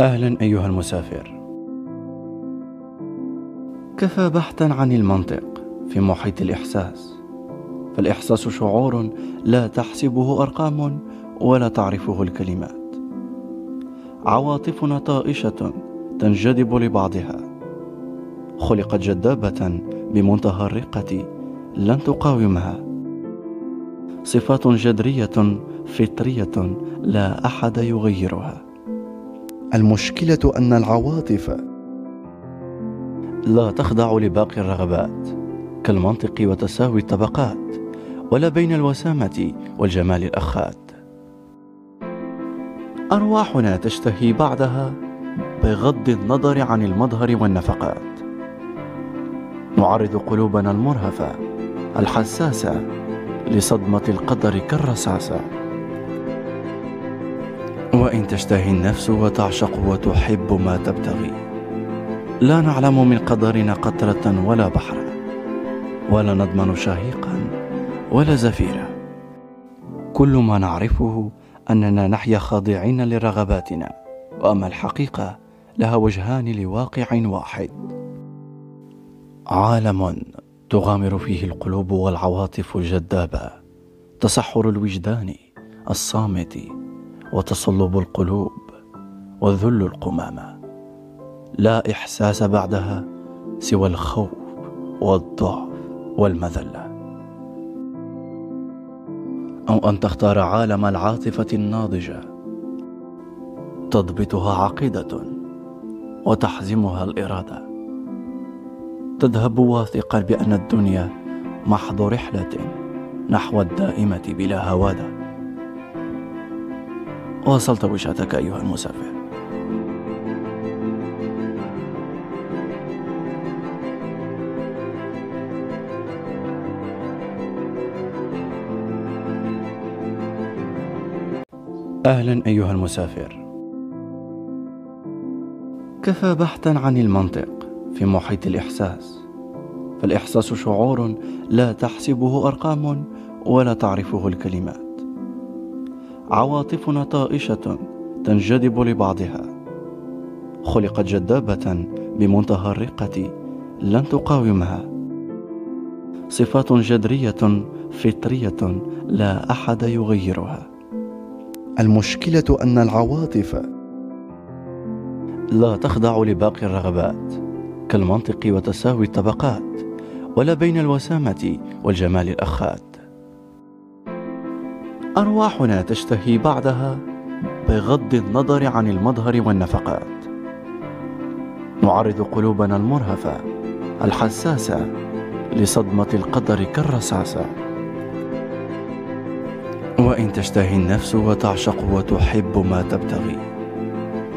أهلا أيها المسافر. كفى بحثا عن المنطق في محيط الإحساس فالإحساس شعور لا تحسبه أرقام ولا تعرفه الكلمات. عواطفنا طائشة تنجذب لبعضها. خلقت جذابة بمنتهى الرقة لن تقاومها. صفات جذرية فطرية لا أحد يغيرها. المشكلة أن العواطف لا تخضع لباقي الرغبات كالمنطق وتساوي الطبقات ولا بين الوسامة والجمال الأخات. أرواحنا تشتهي بعدها بغض النظر عن المظهر والنفقات. نعرض قلوبنا المرهفة الحساسة لصدمة القدر كالرصاصة. وإن تشتهي النفس وتعشق وتحب ما تبتغي. لا نعلم من قدرنا قطرة ولا بحرا ولا نضمن شهيقا ولا زفيرا. كل ما نعرفه أننا نحيا خاضعين لرغباتنا وأما الحقيقة لها وجهان لواقع واحد. عالم تغامر فيه القلوب والعواطف الجذابة تصحر الوجدان الصامت وتصلب القلوب وذل القمامة. لا إحساس بعدها سوى الخوف والضعف والمذلة. أو أن تختار عالم العاطفة الناضجة. تضبطها عقيدة وتحزمها الإرادة. تذهب واثقا بأن الدنيا محض رحلة نحو الدائمة بلا هوادة. واصلت وجهتك أيها المسافر. أهلا أيها المسافر. كفى بحثا عن المنطق في محيط الإحساس. فالإحساس شعور لا تحسبه أرقام ولا تعرفه الكلمات. عواطفنا طائشة تنجذب لبعضها. خلقت جذابة بمنتهى الرقة لن تقاومها. صفات جذرية فطرية لا أحد يغيرها. المشكلة أن العواطف لا تخضع لباقي الرغبات كالمنطق وتساوي الطبقات ولا بين الوسامة والجمال الأخات. أرواحنا تشتهي بعدها بغض النظر عن المظهر والنفقات. نعرض قلوبنا المرهفة الحساسة لصدمة القدر كالرصاصة. وإن تشتهي النفس وتعشق وتحب ما تبتغي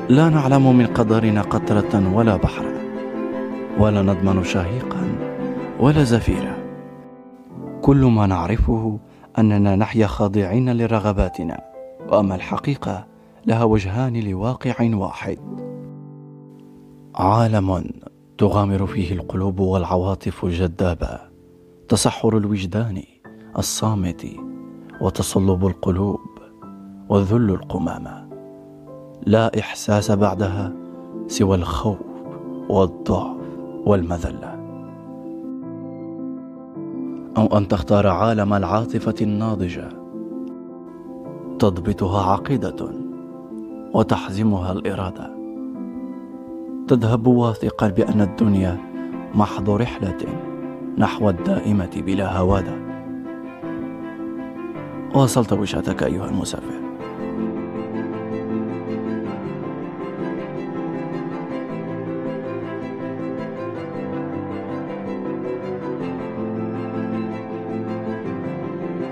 لا نعلم من قدرنا قطرة ولا بحرا ولا نضمن شهيقا ولا زفيرا. كل ما نعرفه أننا نحيا خاضعين لرغباتنا وأما الحقيقة لها وجهان لواقع واحد. عالم تغامر فيه القلوب والعواطف الجذابة تصحر الوجدان الصامت وتصلب القلوب وذل القمامة. لا إحساس بعدها سوى الخوف والضعف والمذلة. أو أن تختار عالم العاطفة الناضجة. تضبطها عقيدة وتحزمها الإرادة. تذهب واثقا بأن الدنيا محض رحلة نحو الدائمة بلا هوادة. واصلت وجهتك أيها المسافر.